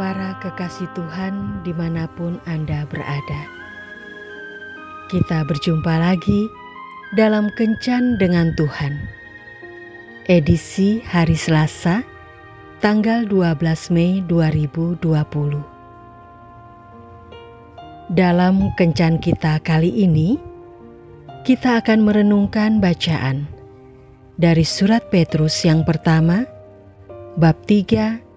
Para kekasih Tuhan di mana pun Anda berada. Kita berjumpa lagi dalam Kencan dengan Tuhan. Edisi hari Selasa tanggal 12 Mei 2020 Dalam Kencan kita kali ini kita akan merenungkan bacaan dari surat Petrus yang pertama bab 3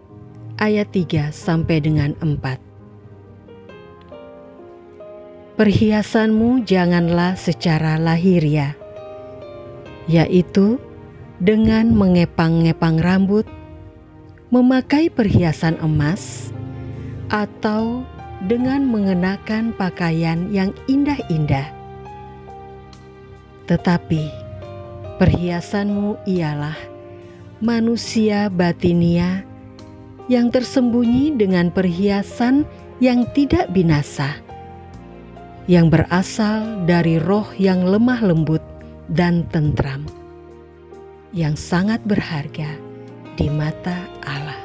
ayat 3 sampai dengan 4. Perhiasanmu janganlah secara lahiriah, yaitu dengan mengepang-ngepang rambut, memakai perhiasan emas, atau dengan mengenakan pakaian yang indah-indah. Tetapi perhiasanmu ialah manusia batinia yang tersembunyi dengan perhiasan yang tidak binasa, yang berasal dari roh yang lemah lembut dan tentram, yang sangat berharga di mata Allah.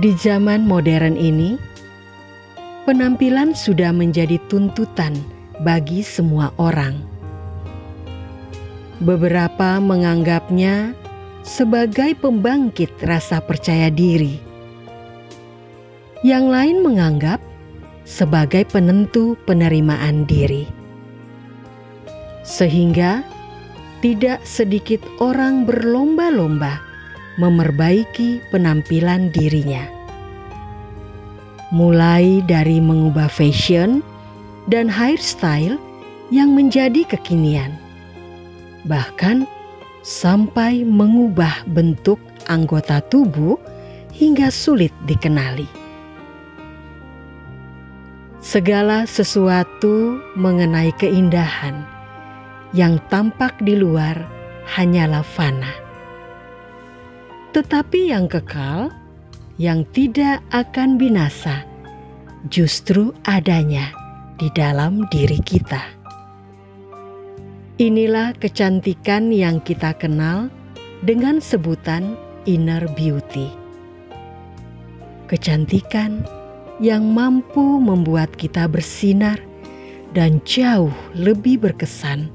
Di zaman modern ini, penampilan sudah menjadi tuntutan bagi semua orang. Beberapa menganggapnya sebagai pembangkit rasa percaya diri. Yang lain menganggap sebagai penentu penerimaan diri, sehingga tidak sedikit orang berlomba-lomba memperbaiki penampilan dirinya, mulai dari mengubah fashion dan hairstyle yang menjadi kekinian, bahkan sampai mengubah bentuk anggota tubuh hingga sulit dikenali. Segala sesuatu mengenai keindahan yang tampak di luar hanyalah fana, tetapi yang kekal, yang tidak akan binasa, justru adanya di dalam diri kita. Inilah kecantikan yang kita kenal dengan sebutan inner beauty. Kecantikan yang mampu membuat kita bersinar dan jauh lebih berkesan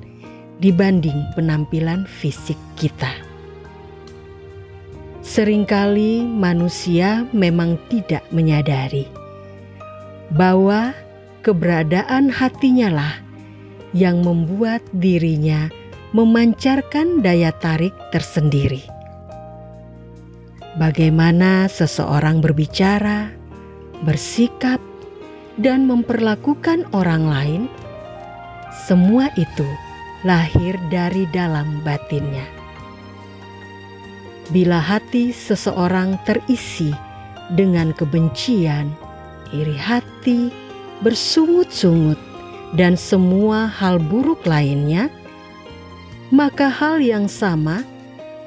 dibanding penampilan fisik kita. Seringkali manusia memang tidak menyadari bahwa keberadaan hatinya lah yang membuat dirinya memancarkan daya tarik tersendiri. Bagaimana seseorang berbicara, bersikap, dan memperlakukan orang lain, semua itu lahir dari dalam batinnya. Bila hati seseorang terisi dengan kebencian, iri hati, bersungut-sungut, dan semua hal buruk lainnya, maka hal yang sama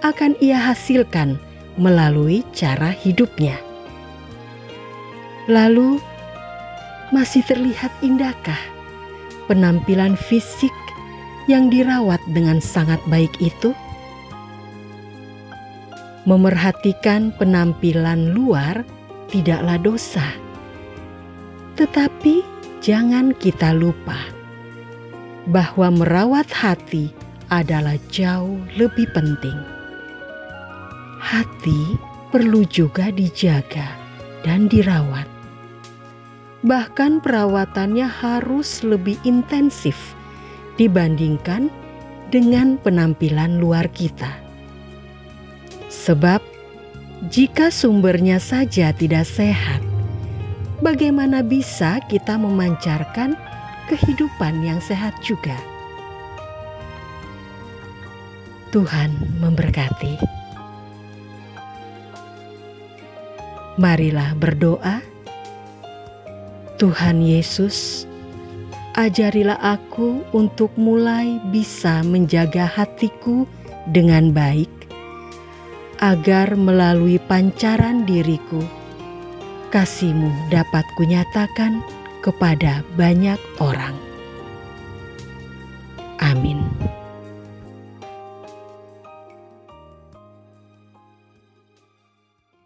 akan ia hasilkan melalui cara hidupnya. Lalu, masih terlihat indahkah penampilan fisik yang dirawat dengan sangat baik itu? Memerhatikan penampilan luar tidaklah dosa, tetapi jangan kita lupa bahwa merawat hati adalah jauh lebih penting. Hati perlu juga dijaga dan dirawat. Bahkan perawatannya harus lebih intensif dibandingkan dengan penampilan luar kita. Sebab jika sumbernya saja tidak sehat, bagaimana bisa kita memancarkan kehidupan yang sehat juga? Tuhan memberkati. Marilah berdoa. Tuhan Yesus, ajarilah aku untuk mulai bisa menjaga hatiku dengan baik, agar melalui pancaran diriku kasihmu dapat kunyatakan kepada banyak orang.